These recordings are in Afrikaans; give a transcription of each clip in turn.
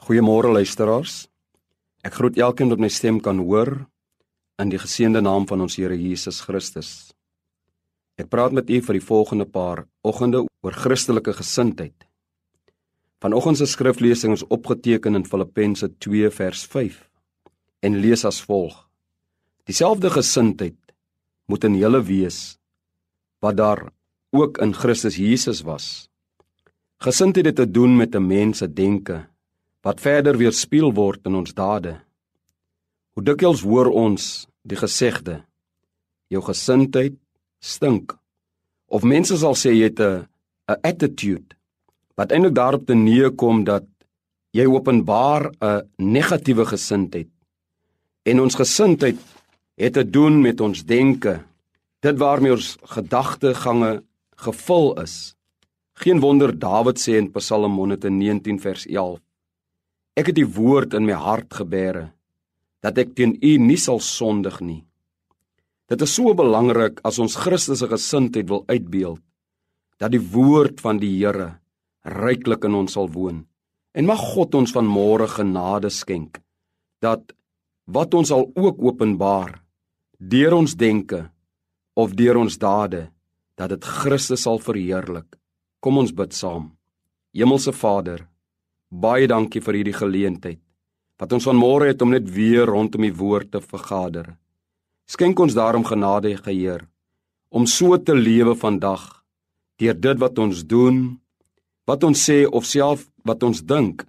Goeiemôre luisteraars. Ek groet elkeen wat my stem kan hoor in die geseënde naam van ons Here Jesus Christus. Ek praat met u vir die volgende paar oggende oor Christelike gesindheid. Vanoggend se skriflesing is opgeteken in Filippense 2 vers 5 en lees as volg: Dieselfde gesindheid moet in julle wees wat daar ook in Christus Jesus was. Gesindheid het te doen met 'n mens se denke wat verder weerspieël word in ons dade. Hoe dikwels hoor ons die gesegde: jou gesindheid stink. Of mense sal sê jy het 'n 'n attitude wat eintlik daarop te neerkom dat jy openbaar 'n negatiewe gesindheid. En ons gesindheid het te doen met ons denke, dit waarmee ons gedagtegange gevul is. Geen wonder Dawid sê in Psalm 119 vers 11: Ek het die woord in my hart gebeere dat ek teen U nie sal sondig nie. Dit is so belangrik as ons Christus se gesindheid wil uitbeeld dat die woord van die Here ryklik in ons sal woon. En mag God ons van môre genade skenk dat wat ons al ook openbaar deur ons denke of deur ons dade dat dit Christus sal verheerlik. Kom ons bid saam. Hemelse Vader, Baie dankie vir hierdie geleentheid wat ons vanmôre het om net weer rondom die woord te vergader. Skenk ons daarom genade, Heer, om so te lewe vandag deur dit wat ons doen, wat ons sê of self wat ons dink,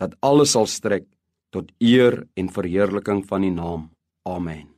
dat alles sal strek tot eer en verheerliking van U naam. Amen.